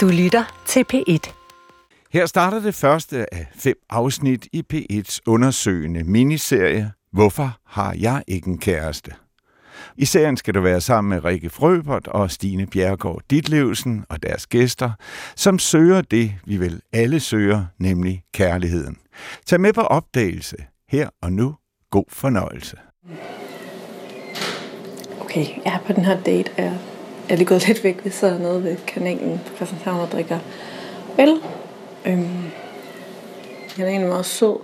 Du lytter til P1. Her starter det første af fem afsnit i P1's undersøgende miniserie Hvorfor har jeg ikke en kæreste? I serien skal du være sammen med Rikke Frøbert og Stine Bjergård Ditlevsen og deres gæster, som søger det, vi vel alle søger, nemlig kærligheden. Tag med på opdagelse her og nu. God fornøjelse. Okay, jeg er på den her date. Jeg er lige gået lidt væk. Vi sidder nede ved kanalen på Christianshavn og drikker øl. Øhm, han er egentlig meget sød.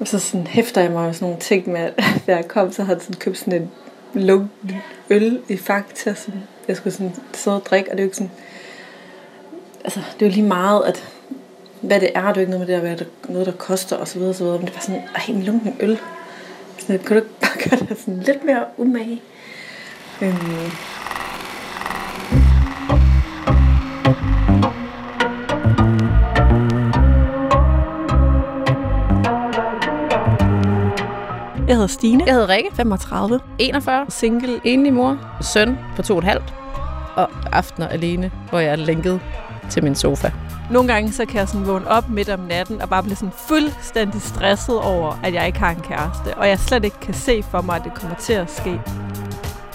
Og så sådan hæfter jeg mig med sådan nogle ting med, at da jeg kom, så havde jeg sådan købt sådan en lukket øl i Fakta, som jeg skulle sådan sidde og drikke, og det er jo ikke sådan, altså det er jo lige meget, at hvad det er, det er jo ikke noget med det at være noget, der koster osv. osv. Men det var sådan, ej, en lunken øl. Sådan, kunne du ikke bare gøre det sådan lidt mere umage? Øhm. Jeg hedder Stine. Jeg hedder Rikke. 35. 41. Single. Enlig mor. Søn på to og et halvt. Og aftener alene, hvor jeg er lænket til min sofa. Nogle gange så kan jeg sådan vågne op midt om natten og bare blive sådan fuldstændig stresset over, at jeg ikke har en kæreste. Og jeg slet ikke kan se for mig, at det kommer til at ske.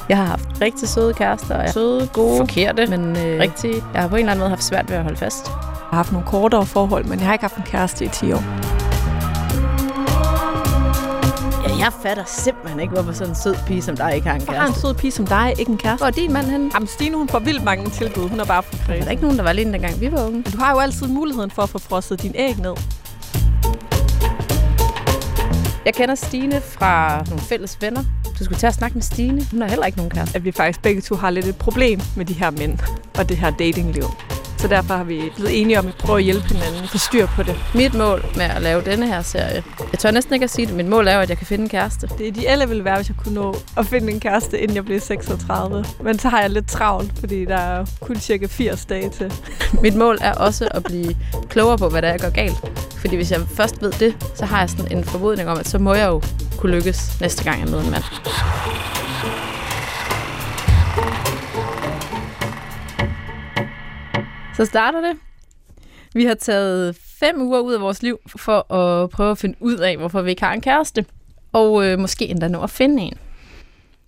Jeg har haft rigtig søde kærester. Og søde, gode, forkerte, men øh, rigtig. Jeg har på en eller anden måde haft svært ved at holde fast. Jeg har haft nogle kortere forhold, men jeg har ikke haft en kæreste i 10 år. Jeg fatter simpelthen ikke, hvorfor sådan en sød pige som dig ikke har en Hvor har en kæreste. sød pige som dig ikke en kæreste? Hvor er din mand henne? Jamen Stine, hun får vildt mange tilbud. Hun er bare for Der kredsen. er ikke nogen, der var alene dengang vi var unge. Men du har jo altid muligheden for at få frosset din æg ned. Jeg kender Stine fra nogle fælles venner. Du skulle til at snakke med Stine. Hun har heller ikke nogen kæreste. At vi faktisk begge to har lidt et problem med de her mænd og det her datingliv. Så derfor har vi blevet enige om at prøve at hjælpe hinanden, få styr på det. Mit mål med at lave denne her serie, jeg tør næsten ikke at sige det, mit mål er at jeg kan finde en kæreste. Det ideelle ville være, hvis jeg kunne nå at finde en kæreste, inden jeg blev 36. Men så har jeg lidt travlt, fordi der er kun cirka 80 dage til. Mit mål er også at blive klogere på, hvad der er, jeg gør galt. Fordi hvis jeg først ved det, så har jeg sådan en formodning om, at så må jeg jo kunne lykkes næste gang, jeg møder en mand. Så starter det. Vi har taget fem uger ud af vores liv for at prøve at finde ud af, hvorfor vi ikke har en kæreste. Og øh, måske endda nå at finde en.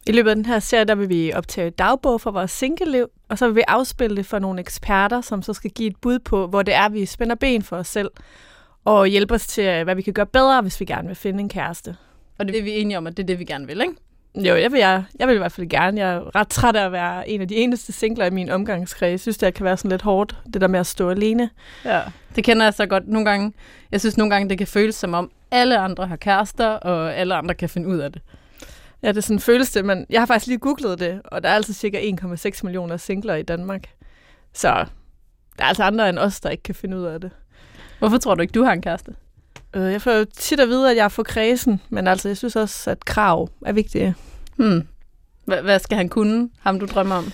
I løbet af den her serie, der vil vi optage dagbog for vores single-liv, og så vil vi afspille det for nogle eksperter, som så skal give et bud på, hvor det er, vi spænder ben for os selv, og hjælpe os til, hvad vi kan gøre bedre, hvis vi gerne vil finde en kæreste. Og det er vi enige om, at det er det, vi gerne vil, ikke? Jo, jeg vil, jeg, jeg vil i hvert fald gerne. Jeg er ret træt af at være en af de eneste singler i min omgangskreds. Jeg synes, det kan være sådan lidt hårdt, det der med at stå alene. Ja. Det kender jeg så godt nogle gange. Jeg synes nogle gange, det kan føles som om, alle andre har kærester, og alle andre kan finde ud af det. Ja, det er sådan føles det, men jeg har faktisk lige googlet det, og der er altså cirka 1,6 millioner singler i Danmark. Så der er altså andre end os, der ikke kan finde ud af det. Hvorfor tror du ikke, du har en kæreste? Øh, Jeg får jo tit at vide, at jeg er for kredsen, men altså, jeg synes også, at krav er vigtige. Hmm. Hva- hvad skal han kunne, ham du drømmer om?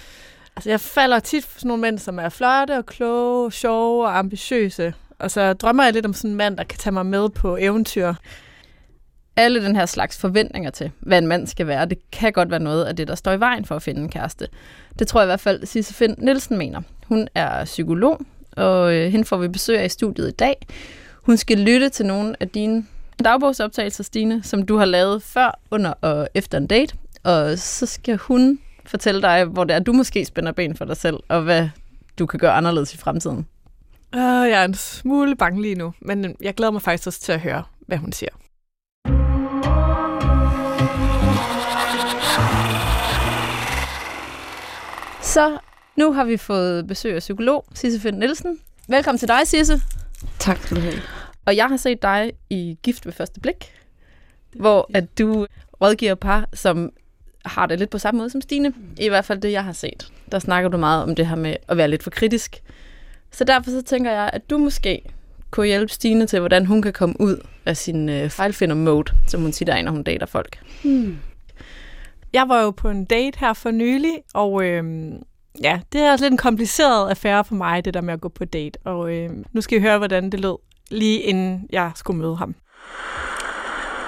Altså, jeg falder tit for sådan nogle mænd, som er flotte og kloge, sjove og ambitiøse. Og så drømmer jeg lidt om sådan en mand, der kan tage mig med på eventyr. Alle den her slags forventninger til, hvad en mand skal være, det kan godt være noget af det, der står i vejen for at finde en kæreste. Det tror jeg i hvert fald, Sisse Finn Nielsen mener. Hun er psykolog, og øh, hende får vi besøg af i studiet i dag. Hun skal lytte til nogle af dine dagbogsoptagelser, Stine, som du har lavet før, under og efter en date. Og så skal hun fortælle dig, hvor det er, du måske spænder ben for dig selv, og hvad du kan gøre anderledes i fremtiden. Uh, jeg er en smule bange lige nu, men jeg glæder mig faktisk også til at høre, hvad hun siger. Så nu har vi fået besøg af psykolog Sisse Finn Nielsen. Velkommen til dig, Sisse. Tak skal du have. Og jeg har set dig i Gift ved første blik, hvor at du rådgiver par, som har det lidt på samme måde som Stine. I hvert fald det, jeg har set. Der snakker du meget om det her med at være lidt for kritisk. Så derfor så tænker jeg, at du måske kunne hjælpe Stine til, hvordan hun kan komme ud af sin øh, fejlfinder-mode, som hun siger, der er, når hun dater folk. Jeg var jo på en date her for nylig, og øhm, ja, det er altså lidt en kompliceret affære for mig, det der med at gå på date. Og øhm, nu skal I høre, hvordan det lød, lige inden jeg skulle møde ham.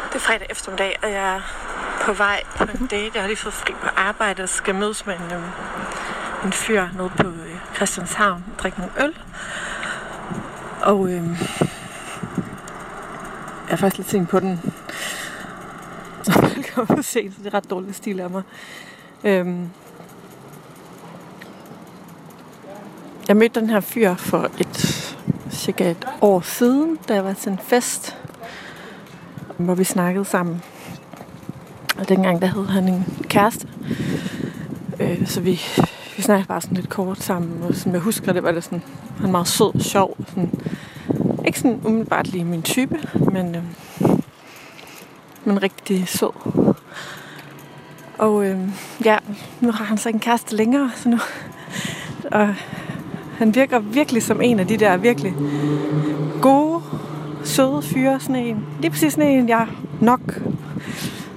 Det er fredag eftermiddag, og jeg er på vej på en date. Jeg har lige fået fri på arbejde og skal mødes med en, øhm, en fyr nede på øh, Christianshavn og drikke nogle øl. Og øh, jeg er faktisk lidt tænkt på den. Så jeg kommer sent, så det er ret dårligt stil af mig. Øh, jeg mødte den her fyr for et cirka et år siden, da jeg var til en fest, hvor vi snakkede sammen. Og dengang der havde han en kæreste. Øh, så vi, vi snakkede bare sådan lidt kort sammen. Og som jeg husker det, var det sådan, han var meget sød og sjov. Sådan, ikke sådan umiddelbart lige min type, men, øh, men rigtig sød. Og øh, ja, nu har han så en kæreste længere, så nu... Og han virker virkelig som en af de der virkelig gode, søde fyre. Sådan en, lige præcis sådan en, jeg nok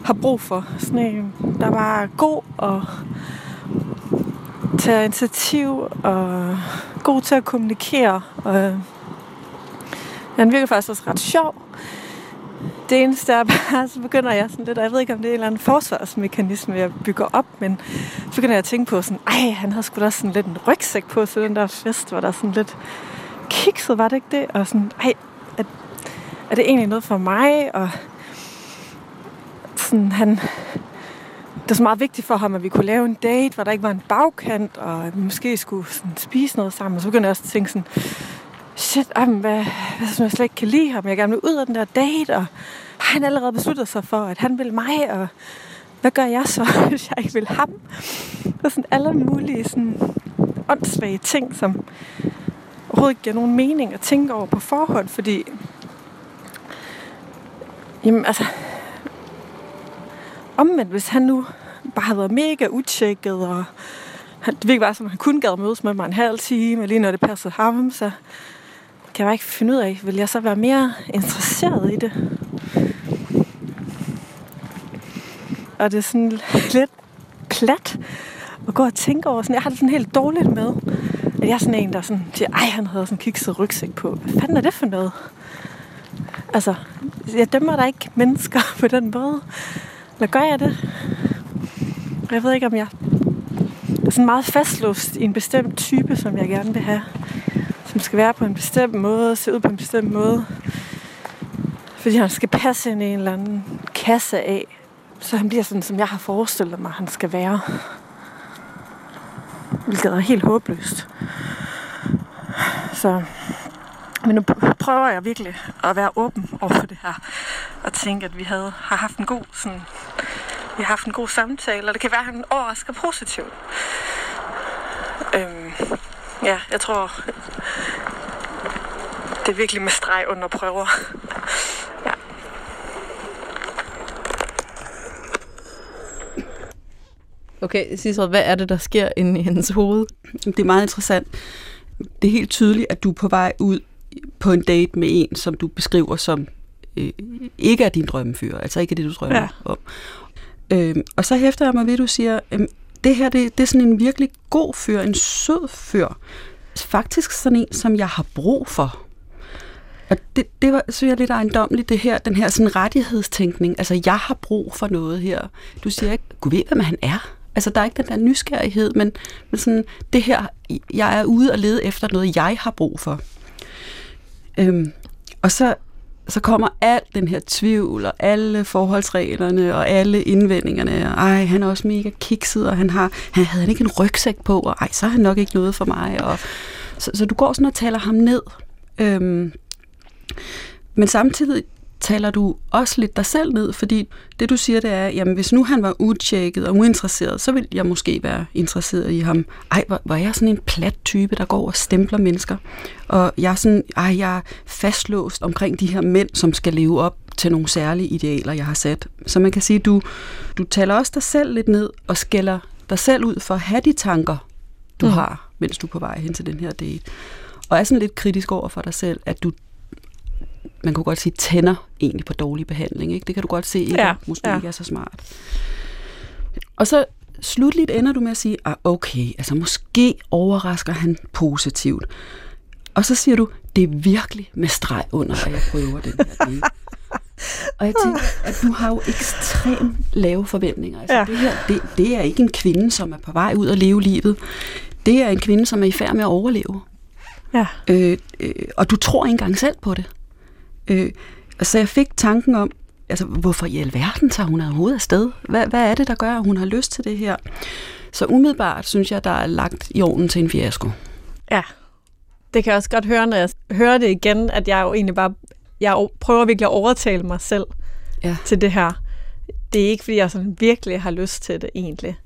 har brug for. Sådan en, der var god og tager initiativ og god til at kommunikere. Og øh, han virker faktisk også ret sjov. Det eneste er bare, så begynder jeg sådan lidt, og jeg ved ikke, om det er en eller anden forsvarsmekanisme, jeg bygger op, men så begynder jeg at tænke på sådan, ej, han havde sgu da sådan lidt en rygsæk på til den der fest, hvor der sådan lidt kikset, var det ikke det? Og sådan, ej, er, er det egentlig noget for mig? Og sådan, han, det var så meget vigtigt for ham, at vi kunne lave en date, hvor der ikke var en bagkant, og vi måske skulle sådan, spise noget sammen. Og så begyndte jeg også at tænke sådan, shit, ej, hvad, hvad hvis jeg slet ikke kan lide ham? Jeg gerne vil ud af den der date, og har han allerede besluttet sig for, at han vil mig, og hvad gør jeg så, hvis jeg ikke vil ham? Det er sådan alle mulige sådan åndssvage ting, som overhovedet ikke giver nogen mening at tænke over på forhånd, fordi jamen altså omvendt, hvis han nu bare havde været mega utjekket, og han, det virkede bare som, han kun gad mødes med mig en halv time, og lige når det passede ham, så kan jeg bare ikke finde ud af, vil jeg så være mere interesseret i det? Og det er sådan lidt plat at gå og tænke over. Sådan, jeg har det sådan helt dårligt med, at jeg er sådan en, der sådan siger, ej, han havde sådan kikset rygsæk på. Hvad fanden er det for noget? Altså, jeg dømmer der ikke mennesker på den måde. Eller gør jeg det? Jeg ved ikke, om jeg er sådan meget fastlåst i en bestemt type, som jeg gerne vil have. Som skal være på en bestemt måde, se ud på en bestemt måde. Fordi han skal passe ind i en eller anden kasse af. Så han bliver sådan, som jeg har forestillet mig, han skal være. Hvilket er helt håbløst. Så men nu prøver jeg virkelig at være åben over for det her. Og tænke, at vi havde, har haft en god sådan, vi har haft en god samtale, og det kan være, at han overrasker positivt. Øhm, ja, jeg tror, det er virkelig med streg under prøver. ja. Okay, Cicero, hvad er det, der sker inde i hendes hoved? Det er meget interessant. Det er helt tydeligt, at du er på vej ud på en date med en, som du beskriver som øh, ikke er din drømmefyr, altså ikke er det, du drømmer ja. om. Øh, og så hæfter jeg mig ved, at du siger, øh, det her det, det er sådan en virkelig god fyr, en sød fyr. Faktisk sådan en, som jeg har brug for. Og det, det var, synes jeg, lidt ejendomligt, det her, den her sådan rettighedstænkning. Altså, jeg har brug for noget her. Du siger ikke, gud ved, hvem han er. Altså, der er ikke den der nysgerrighed, men, men sådan, det her, jeg er ude og lede efter noget, jeg har brug for. Øhm, og så, så kommer al den her tvivl, og alle forholdsreglerne, og alle indvendingerne. Og, ej, han er også mega kikset, og han, har, han havde ikke en rygsæk på, og ej, så er han nok ikke noget for mig. Og, så, så du går sådan og taler ham ned. Øhm, men samtidig taler du også lidt dig selv ned, fordi det du siger, det er, jamen hvis nu han var utjekket og uinteresseret, så ville jeg måske være interesseret i ham. Ej, hvor, hvor er jeg sådan en plat type, der går og stempler mennesker. Og jeg er sådan, ej, jeg er fastlåst omkring de her mænd, som skal leve op til nogle særlige idealer, jeg har sat. Så man kan sige, du, du taler også dig selv lidt ned og skælder dig selv ud for at have de tanker, du mm. har, mens du er på vej hen til den her date. Og er sådan lidt kritisk over for dig selv, at du man kunne godt sige, tænder egentlig på dårlig behandling. Ikke? Det kan du godt se, ikke? Ja, måske ja. ikke er så smart. Og så slutligt ender du med at sige, ah, okay, altså måske overrasker han positivt. Og så siger du, det er virkelig med streg under, at jeg prøver den her. Og jeg tænker, at du har jo ekstremt lave forventninger. Altså, ja. det her, det, det er ikke en kvinde, som er på vej ud og leve livet. det er en kvinde, som er i færd med at overleve. Ja. Øh, øh, og du tror ikke engang selv på det. Øh, så jeg fik tanken om, altså, hvorfor i alverden tager hun overhovedet afsted? Hvad, hvad er det, der gør, at hun har lyst til det her? Så umiddelbart synes jeg, der er lagt i orden til en fiasko. Ja, det kan jeg også godt høre, når jeg hører det igen, at jeg jo egentlig bare jeg prøver virkelig at overtale mig selv ja. til det her. Det er ikke, fordi jeg sådan virkelig har lyst til det egentlig.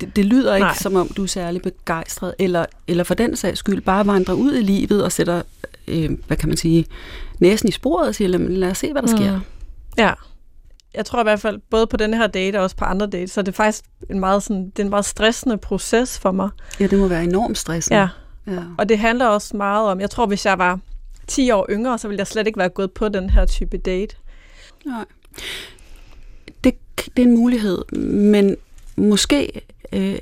Det, det lyder ikke, Nej. som om du er særlig begejstret, eller, eller for den sags skyld bare vandrer ud i livet og sætter, øh, hvad kan man sige, næsen i sporet og siger, lad, lad os se, hvad der mm. sker. Ja. Jeg tror i hvert fald, både på den her date og også på andre dates, så det er faktisk en meget, sådan, det er en meget stressende proces for mig. Ja, det må være enormt stressende. Ja. ja. Og det handler også meget om, jeg tror, hvis jeg var 10 år yngre, så ville jeg slet ikke være gået på den her type date. Nej. Det, det er en mulighed, men måske øh,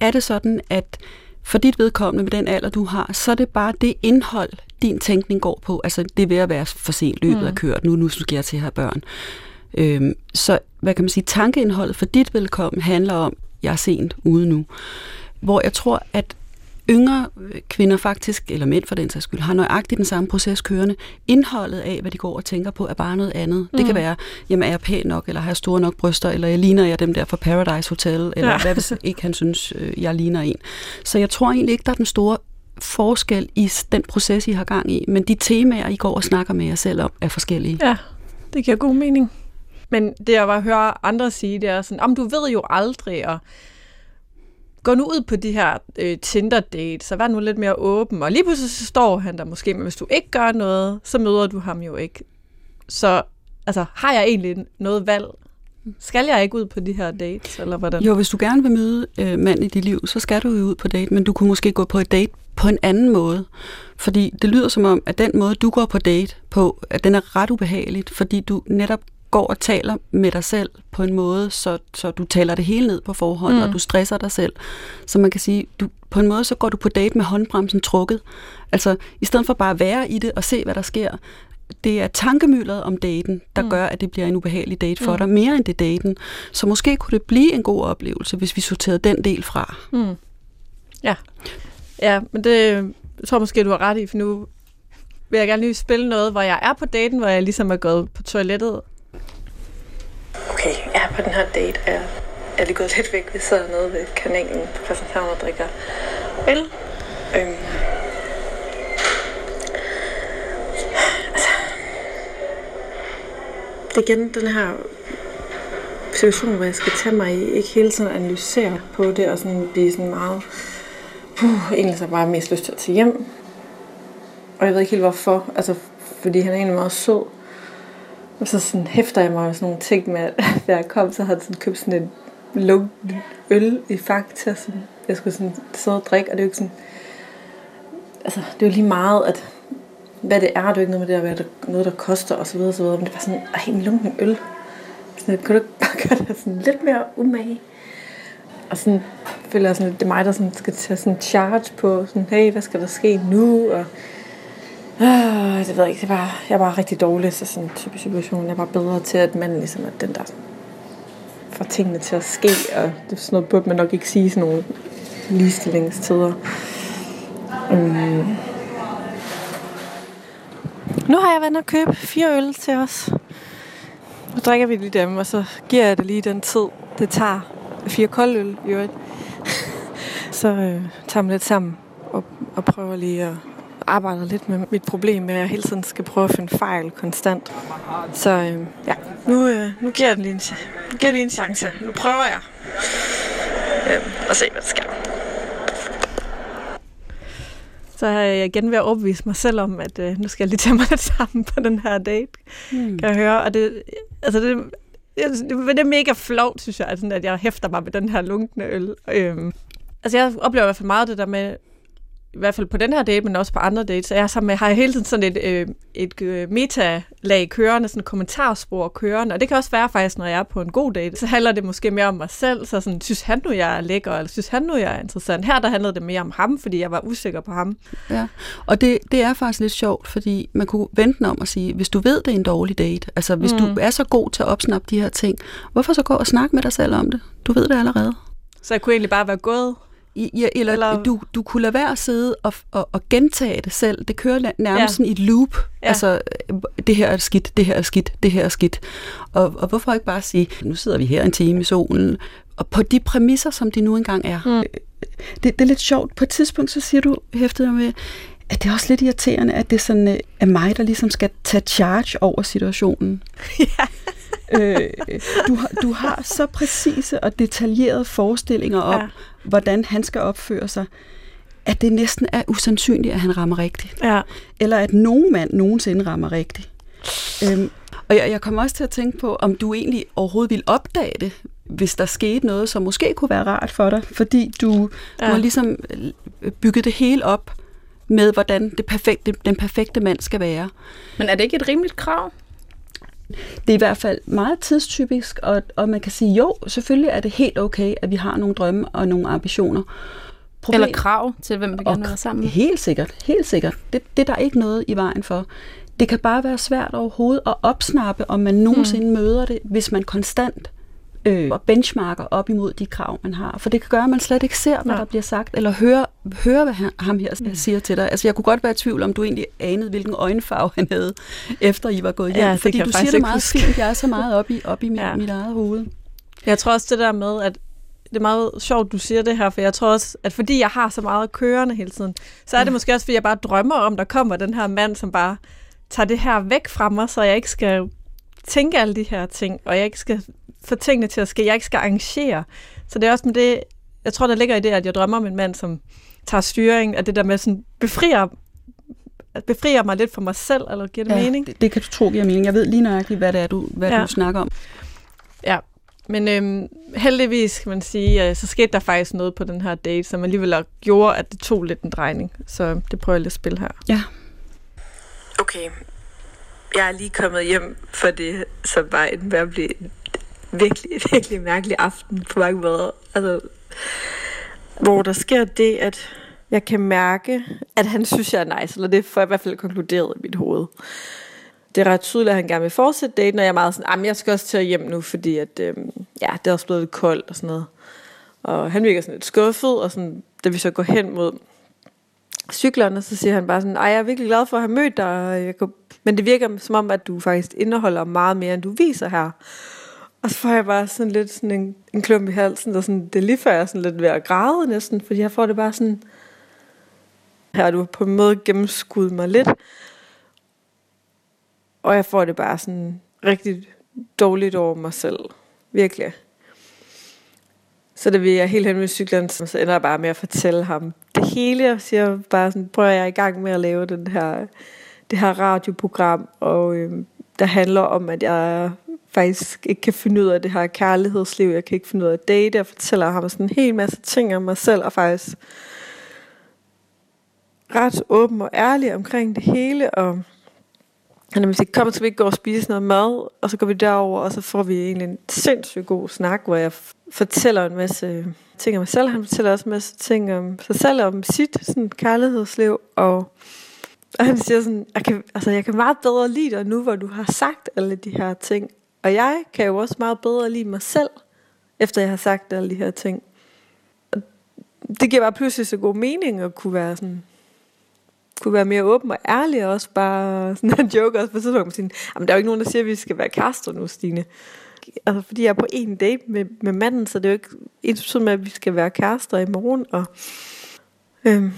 er det sådan, at for dit vedkommende med den alder, du har, så er det bare det indhold, din tænkning går på. Altså, det er ved at være for sent løbet mm. kørt. Nu, nu skal jeg til at have børn. Øhm, så, hvad kan man sige, tankeindholdet for dit vedkommende handler om, jeg er sent ude nu. Hvor jeg tror, at yngre kvinder faktisk, eller mænd for den sags skyld, har nøjagtigt den samme proces kørende. Indholdet af, hvad de går og tænker på, er bare noget andet. Mm. Det kan mm. være, jamen er jeg pæn nok, eller har jeg store nok bryster, eller jeg ligner jeg dem der fra Paradise Hotel, eller ja. hvad hvis ikke han synes, øh, jeg ligner en. Så jeg tror egentlig ikke, der er den store forskel i den proces, I har gang i, men de temaer, I går og snakker med jer selv om, er forskellige. Ja, det giver god mening. Men det, jeg bare hører andre sige, det er sådan, om du ved jo aldrig, og gå nu ud på de her øh, Tinder-dates, så vær nu lidt mere åben. Og lige pludselig så står han der måske, men hvis du ikke gør noget, så møder du ham jo ikke. Så altså, har jeg egentlig noget valg? Skal jeg ikke ud på de her dates, eller hvordan? Jo, hvis du gerne vil møde øh, mand i dit liv, så skal du jo ud på date, men du kunne måske gå på et date på en anden måde. Fordi det lyder som om, at den måde, du går på date på, at den er ret ubehageligt, fordi du netop går og taler med dig selv på en måde, så, så du taler det hele ned på forhånd, mm. og du stresser dig selv. Så man kan sige, du, på en måde så går du på date med håndbremsen trukket. Altså, i stedet for bare at være i det og se, hvad der sker, det er tankemyldet om daten, der mm. gør, at det bliver en ubehagelig date for mm. dig, mere end det daten. Så måske kunne det blive en god oplevelse, hvis vi sorterede den del fra. Mm. Ja. Ja, men det jeg tror måske, du har ret i, for nu vil jeg gerne lige spille noget, hvor jeg er på daten, hvor jeg ligesom er gået på toilettet, Okay, jeg er på den her date. Jeg er lige gået lidt væk. Vi sidder nede ved kanalen på Christianshavn og drikker øl. Øhm. Altså. Det er igen den her situation, hvor jeg skal tage mig i, ikke hele tiden analysere på det, og sådan blive sådan meget, puh, egentlig så bare mest lyst til at tage hjem. Og jeg ved ikke helt hvorfor, altså fordi han er egentlig meget sød, og så sådan hæfter jeg mig med sådan nogle ting med, at da jeg kom, så havde jeg sådan købt sådan en lukket øl i Fakta, som jeg skulle sådan sidde og drikke, og det er jo ikke sådan, altså det er jo lige meget, at hvad det er, det er jo ikke noget med det, at være noget, der koster og så videre, og så videre, men det var sådan, ej, en lunken øl. Sådan, kan du ikke bare gøre det sådan lidt mere umage? Og sådan føler jeg sådan, at det er mig, der sådan skal tage sådan charge på, sådan, hey, hvad skal der ske nu? Og Øh, det ved jeg ikke. Det var, jeg var rigtig dårlig til sådan en type situation. Jeg var bedre til, at man ligesom er den der får tingene til at ske, og det er sådan noget, burde man nok ikke sige sådan nogle ligestillingstider. Um. Nu har jeg været og købe fire øl til os. Nu drikker vi lige dem, og så giver jeg det lige den tid, det tager. Fire kolde øl, i øvrigt. så øh, tager man lidt sammen og, og prøver lige at arbejder lidt med mit problem med, at jeg hele tiden skal prøve at finde fejl konstant. Så øh, ja, nu, øh, nu giver jeg den lige en, giver jeg lige en chance. Nu prøver jeg. Øh, og se, hvad der sker. Så er jeg igen ved at overbevise mig selv om, at øh, nu skal jeg lige tage mig lidt sammen på den her date. Hmm. Kan jeg høre? Og det, altså det, det, det er mega flot, synes jeg, at, sådan, at jeg hæfter mig med den her lunkne øl. Øhm, altså jeg oplever i hvert fald meget det der med, i hvert fald på den her date, men også på andre dates, jeg sammen med, har jeg hele tiden sådan et, øh, et øh, metalag kørende, sådan et kommentarspor kørende, og det kan også være faktisk, når jeg er på en god date, så handler det måske mere om mig selv, så sådan, synes han nu, jeg er lækker, eller synes han nu, jeg er interessant. Her der handlede det mere om ham, fordi jeg var usikker på ham. Ja, og det, det er faktisk lidt sjovt, fordi man kunne vente om at sige, hvis du ved, det er en dårlig date, altså hvis mm. du er så god til at opsnappe de her ting, hvorfor så gå og snakke med dig selv om det? Du ved det allerede. Så jeg kunne egentlig bare være gået Ja, eller, eller... Du, du kunne lade være at sidde og, og, og gentage det selv. Det kører nærmest ja. i et loop. Ja. Altså, det her er skidt, det her er skidt, det her er skidt. Og, og hvorfor ikke bare sige, nu sidder vi her en time i solen, og på de præmisser, som de nu engang er. Mm. Det, det er lidt sjovt. På et tidspunkt, så siger du, hæftet med, at det er også lidt irriterende, at det er sådan, øh, er mig, der ligesom skal tage charge over situationen. Ja. Øh, du, har, du har så præcise og detaljerede forestillinger om, ja. hvordan han skal opføre sig, at det næsten er usandsynligt, at han rammer rigtigt. Ja. Eller at nogen mand nogensinde rammer rigtigt. Øhm, og jeg, jeg kommer også til at tænke på, om du egentlig overhovedet vil opdage det, hvis der skete noget, som måske kunne være rart for dig, fordi du, ja. du har ligesom bygget det hele op med, hvordan det perfekte, den perfekte mand skal være. Men er det ikke et rimeligt krav? Det er i hvert fald meget tidstypisk, og, og man kan sige, jo, selvfølgelig er det helt okay, at vi har nogle drømme og nogle ambitioner. Problem, Eller krav til, hvem vi gerne vil være sammen med. Helt sikkert, helt sikkert. Det, det er der ikke noget i vejen for. Det kan bare være svært overhovedet at opsnappe, om man nogensinde mm. møder det, hvis man konstant øh, og benchmarker op imod de krav, man har. For det kan gøre, at man slet ikke ser, hvad ja. der bliver sagt, eller hører, hører hvad han, ham her mm. siger til dig. Altså, jeg kunne godt være i tvivl, om du egentlig anede, hvilken øjenfarve han havde, efter I var gået hjem. Ja, fordi du siger det meget huske. fint. Jeg er så meget op i, op i mit, ja. mit eget hoved. Jeg tror også det der med, at det er meget sjovt, du siger det her, for jeg tror også, at fordi jeg har så meget kørende hele tiden, så er det ja. måske også, fordi jeg bare drømmer om, der kommer den her mand, som bare tager det her væk fra mig, så jeg ikke skal tænke alle de her ting, og jeg ikke skal få tingene til at ske. Jeg ikke skal arrangere. Så det er også med det, jeg tror, der ligger i det, at jeg drømmer om en mand, som tager styring, at det der med sådan befrier befrier mig lidt for mig selv, eller giver det ja, mening? Det, det kan du tro giver mening. Jeg ved lige nøjagtigt, hvad det er, du, hvad ja. du snakker om. Ja, men øhm, heldigvis kan man sige, øh, så skete der faktisk noget på den her date, som alligevel gjorde, at det tog lidt en drejning. Så det prøver jeg lidt at spille her. Ja. Okay, jeg er lige kommet hjem for det, som var en virkelig, virkelig, virkelig mærkelig aften på mange måder. Altså, hvor der sker det, at jeg kan mærke, at han synes, jeg er nice, eller det får jeg i hvert fald konkluderet i mit hoved. Det er ret tydeligt, at han gerne vil fortsætte daten, og jeg er meget sådan, jeg skal også til hjem nu, fordi at, øhm, ja, det er også blevet lidt koldt og sådan noget. Og han virker sådan lidt skuffet, og sådan, da vi så går hen mod cyklerne, så siger han bare sådan, ej, jeg er virkelig glad for at have mødt dig, jeg kunne men det virker som om, at du faktisk indeholder meget mere, end du viser her. Og så får jeg bare sådan lidt sådan en, en klump i halsen, og sådan, det er lige før jeg er sådan lidt ved at græde næsten, fordi jeg får det bare sådan, her har du på en måde gennemskuddet mig lidt, og jeg får det bare sådan rigtig dårligt over mig selv. Virkelig. Så da vi er helt hen med cyklen, så ender jeg bare med at fortælle ham det hele, og siger bare sådan, prøver jeg er i gang med at lave den her det her radioprogram, og øh, der handler om, at jeg faktisk ikke kan finde ud af det her kærlighedsliv, jeg kan ikke finde ud af at date, jeg fortæller ham sådan en hel masse ting om mig selv, og faktisk ret åben og ærlig omkring det hele, og han vil sige, kom, skal vi ikke gå og spise noget mad, og så går vi derover, og så får vi egentlig en sindssygt god snak, hvor jeg fortæller en masse ting om mig selv, han fortæller også en masse ting om sig selv, om sit sådan, kærlighedsliv, og og han siger sådan, jeg kan, altså, jeg kan meget bedre lide dig nu, hvor du har sagt alle de her ting. Og jeg kan jo også meget bedre lide mig selv, efter jeg har sagt alle de her ting. Og det giver bare pludselig så god mening at kunne være sådan, kunne være mere åben og ærlig, og også bare sådan en joke også på tidspunkt, sige, jamen der er jo ikke nogen, der siger, at vi skal være kærester nu, Stine. Altså, fordi jeg er på en date med, med manden, så det er jo ikke ens med, at vi skal være kærester i morgen, og øhm,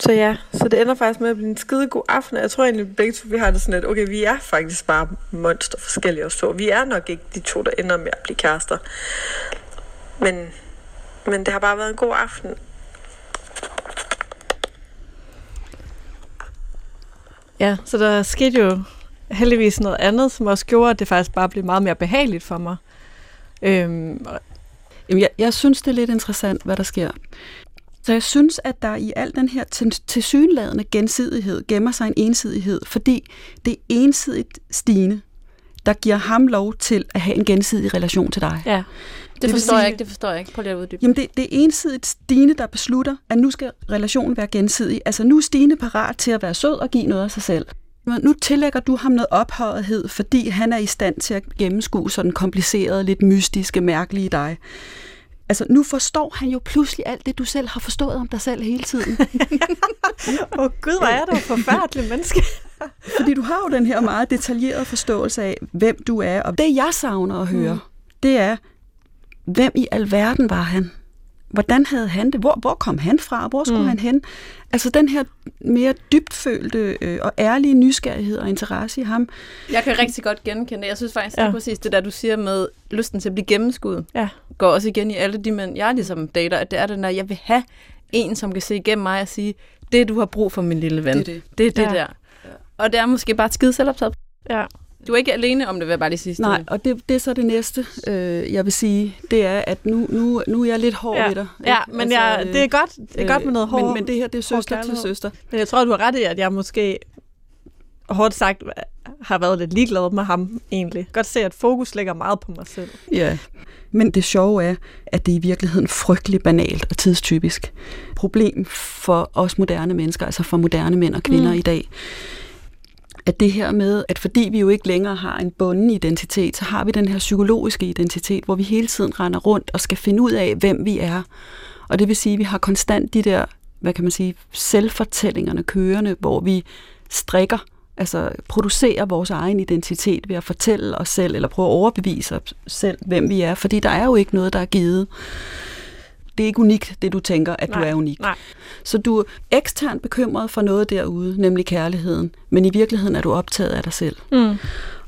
så ja, så det ender faktisk med at blive en skide god aften. Jeg tror egentlig, begge to vi har det sådan lidt, okay, vi er faktisk bare monster forskellige og så. Vi er nok ikke de to, der ender med at blive kærester. Men, men det har bare været en god aften. Ja, så der skete jo heldigvis noget andet, som også gjorde, at det faktisk bare blev meget mere behageligt for mig. Øhm, Jamen, jeg, jeg synes, det er lidt interessant, hvad der sker. Så jeg synes, at der i al den her tilsyneladende gensidighed gemmer sig en ensidighed, fordi det er ensidigt stigende, der giver ham lov til at have en gensidig relation til dig. Ja, det, det forstår sige, jeg ikke, det forstår jeg ikke. Prøv lige at uddybe. Jamen det, det er ensidigt Stine, der beslutter, at nu skal relationen være gensidig. Altså nu er Stine parat til at være sød og give noget af sig selv. Nu tillægger du ham noget ophøjethed, fordi han er i stand til at gennemskue sådan komplicerede, lidt mystiske, mærkelige dig. Altså, nu forstår han jo pludselig alt det, du selv har forstået om dig selv hele tiden. Åh oh, gud, hvor er du forfærdelig menneske. Fordi du har jo den her meget detaljerede forståelse af, hvem du er. Og det, jeg savner at høre, mm. det er, hvem i alverden var han? Hvordan havde han det? Hvor, hvor kom han fra? Hvor skulle mm. han hen? Altså den her mere dybtfølte øh, og ærlige nysgerrighed og interesse i ham. Jeg kan rigtig godt genkende det. Jeg synes faktisk, ja. det er præcis det der, du siger med lysten til at blive gennemskuddet. Ja. Går også igen i alle de mænd, jeg ligesom dater, at det er den der, jeg vil have en, som kan se igennem mig og sige, det du har brug for, min lille ven. Det er det, det, er det ja. der. Og det er måske bare et skide selvoptaget. Ja. Du er ikke alene om det, vil jeg bare lige sige. Nej, og det, det er så det næste, øh, jeg vil sige, det er, at nu, nu, nu er jeg lidt hård ja. ved dig. Ja, men altså, jeg, det er godt, det er øh, godt med noget hård. Men, men det her, det er søster til søster. Men jeg tror, du har ret i, at jeg måske hårdt sagt har været lidt ligeglad med ham egentlig. Godt se, at fokus ligger meget på mig selv. Ja, men det sjove er, at det er i virkeligheden frygtelig banalt og tidstypisk problem for os moderne mennesker, altså for moderne mænd og kvinder mm. i dag at det her med, at fordi vi jo ikke længere har en bunden identitet, så har vi den her psykologiske identitet, hvor vi hele tiden render rundt og skal finde ud af, hvem vi er. Og det vil sige, at vi har konstant de der, hvad kan man sige, selvfortællingerne kørende, hvor vi strikker, altså producerer vores egen identitet ved at fortælle os selv, eller prøve at overbevise os selv, hvem vi er. Fordi der er jo ikke noget, der er givet det er ikke unikt, det du tænker, at nej, du er unik. Nej. Så du er eksternt bekymret for noget derude, nemlig kærligheden, men i virkeligheden er du optaget af dig selv. Mm.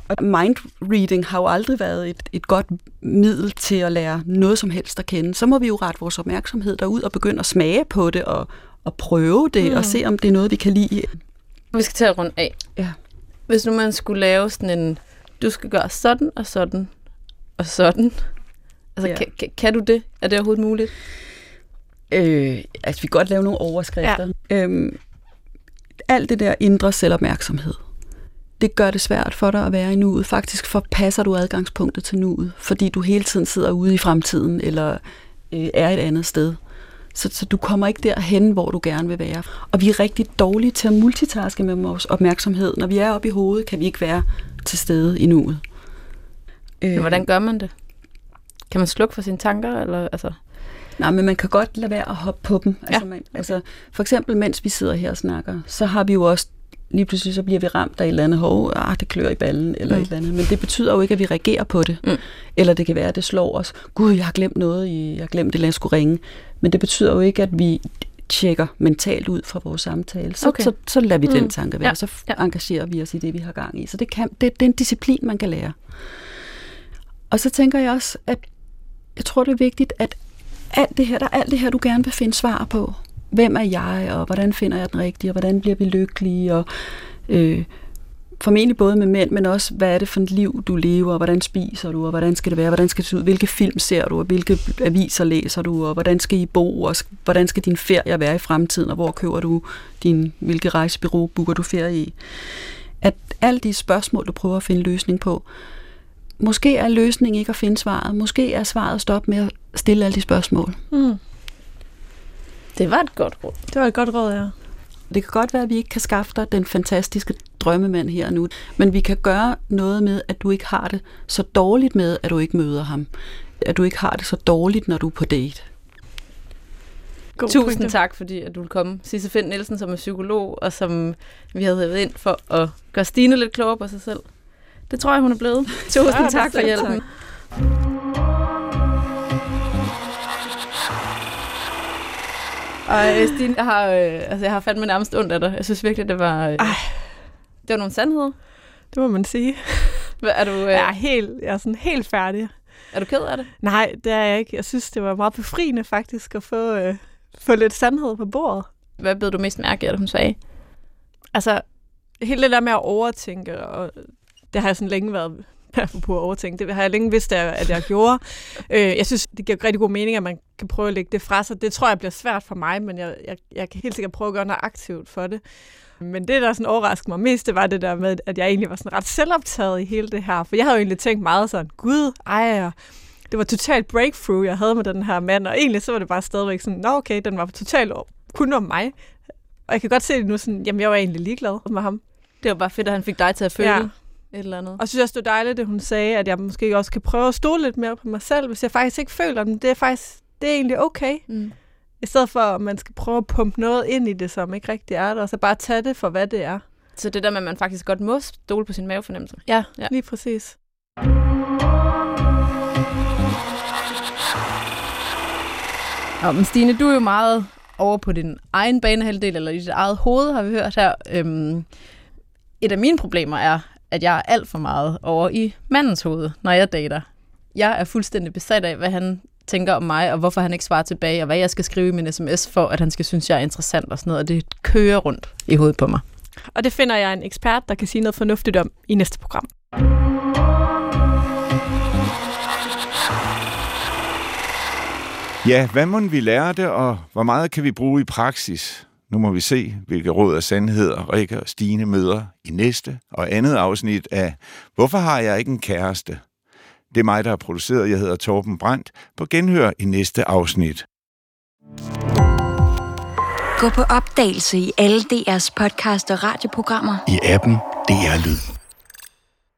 Og mindreading har jo aldrig været et, et godt middel til at lære noget som helst at kende. Så må vi jo rette vores opmærksomhed derud og begynde at smage på det og, og prøve det mm. og se, om det er noget, vi kan lide. Vi skal tage rundt af. Ja. Hvis nu man skulle lave sådan en, du skal gøre sådan og sådan og sådan, Altså, ja. kan, kan du det? Er det overhovedet muligt? Øh, altså, vi kan godt lave nogle overskrifter. Ja. Øhm, alt det der indre selvopmærksomhed, det gør det svært for dig at være i nuet. Faktisk forpasser du adgangspunktet til nuet, fordi du hele tiden sidder ude i fremtiden, eller øh, er et andet sted. Så, så du kommer ikke derhen, hvor du gerne vil være. Og vi er rigtig dårlige til at multitaske med vores opmærksomhed. Når vi er oppe i hovedet, kan vi ikke være til stede i nuet. Men hvordan gør man det? Kan man slukke for sine tanker? Eller, altså? Nej, men man kan godt lade være at hoppe på dem. Altså, ja. man, altså, for eksempel, mens vi sidder her og snakker, så har vi jo også lige pludselig så bliver vi ramt af et eller andet hov, ah, det klør i ballen, eller mm. et eller andet. Men det betyder jo ikke, at vi reagerer på det. Mm. Eller det kan være, at det slår os. Gud, jeg har glemt noget, jeg har glemt det, jeg skulle ringe. Men det betyder jo ikke, at vi tjekker mentalt ud fra vores samtale. Så, okay. så, så lader vi mm. den tanke være, ja. så ja. engagerer vi os i det, vi har gang i. Så det, kan, det, det er en disciplin, man kan lære. Og så tænker jeg også, at jeg tror, det er vigtigt, at alt det her, der er alt det her, du gerne vil finde svar på. Hvem er jeg, og hvordan finder jeg den rigtige, og hvordan bliver vi lykkelige, og øh, formentlig både med mænd, men også, hvad er det for et liv, du lever, og hvordan spiser du, og hvordan skal det være, hvordan skal det se ud, hvilke film ser du, og hvilke aviser læser du, og hvordan skal I bo, og hvordan skal din ferie være i fremtiden, og hvor køber du din, hvilke rejsebureau booker du ferie i. At alle de spørgsmål, du prøver at finde løsning på, måske er løsningen ikke at finde svaret. Måske er svaret at stoppe med at stille alle de spørgsmål. Mm. Det var et godt råd. Det var et godt råd, ja. Det kan godt være, at vi ikke kan skaffe dig den fantastiske drømmemand her nu, men vi kan gøre noget med, at du ikke har det så dårligt med, at du ikke møder ham. At du ikke har det så dårligt, når du er på date. God Tusind pointe. tak, fordi at du vil komme. Sisse Finn Nielsen, som er psykolog, og som vi havde hævet ind for at gøre Stine lidt klogere på sig selv. Det tror jeg, hun er blevet. Tusind tak for hjælpen. Tak. Og øh, Stine, jeg har, øh, altså, jeg har fandme nærmest ondt af dig. Jeg synes virkelig, det var, øh, det var nogle sandheder. Det må man sige. Hvad, er du, øh, jeg, er helt, jeg er sådan helt færdig. Er du ked af det? Nej, det er jeg ikke. Jeg synes, det var meget befriende faktisk at få, øh, få lidt sandhed på bordet. Hvad blev du mest mærke af, at hun sagde? Altså, helt det der med at overtænke og det har jeg sådan længe været på at overtænke. Det har jeg længe vidst, at jeg gjorde. øh, jeg synes, det giver rigtig god mening, at man kan prøve at lægge det fra sig. Det tror jeg bliver svært for mig, men jeg, jeg, jeg kan helt sikkert prøve at gøre noget aktivt for det. Men det, der sådan overraskede mig mest, det var det der med, at jeg egentlig var sådan ret selvoptaget i hele det her. For jeg havde jo egentlig tænkt meget sådan, gud, ej, det var totalt breakthrough, jeg havde med den her mand. Og egentlig så var det bare stadigvæk sådan, nå okay, den var totalt kun om mig. Og jeg kan godt se det nu sådan, jamen jeg var egentlig ligeglad med ham. Det var bare fedt, at han fik dig til at føle ja et eller andet. Og jeg synes også, det er dejligt, at hun sagde, at jeg måske også kan prøve at stole lidt mere på mig selv, hvis jeg faktisk ikke føler dem. Det er faktisk det er egentlig okay. Mm. I stedet for, at man skal prøve at pumpe noget ind i det, som ikke rigtig er der, og så bare tage det for, hvad det er. Så det der med, at man faktisk godt må stole på sin mavefornemmelse. Ja, ja. lige præcis. Og, men Stine, du er jo meget over på din egen banehalvdel, eller i dit eget hoved, har vi hørt her. Øhm, et af mine problemer er, at jeg er alt for meget over i mandens hoved, når jeg dater. Jeg er fuldstændig besat af, hvad han tænker om mig, og hvorfor han ikke svarer tilbage, og hvad jeg skal skrive i min sms for, at han skal synes, jeg er interessant og sådan noget, og det kører rundt i hovedet på mig. Og det finder jeg en ekspert, der kan sige noget fornuftigt om i næste program. Ja, hvad må vi lære det, og hvor meget kan vi bruge i praksis? Nu må vi se, hvilke råd og sandheder Rikke og Stine møder i næste og andet afsnit af Hvorfor har jeg ikke en kæreste? Det er mig, der har produceret. Jeg hedder Torben Brandt. På genhør i næste afsnit. Gå på opdagelse i alle DR's podcast og radioprogrammer. I appen DR Lyd.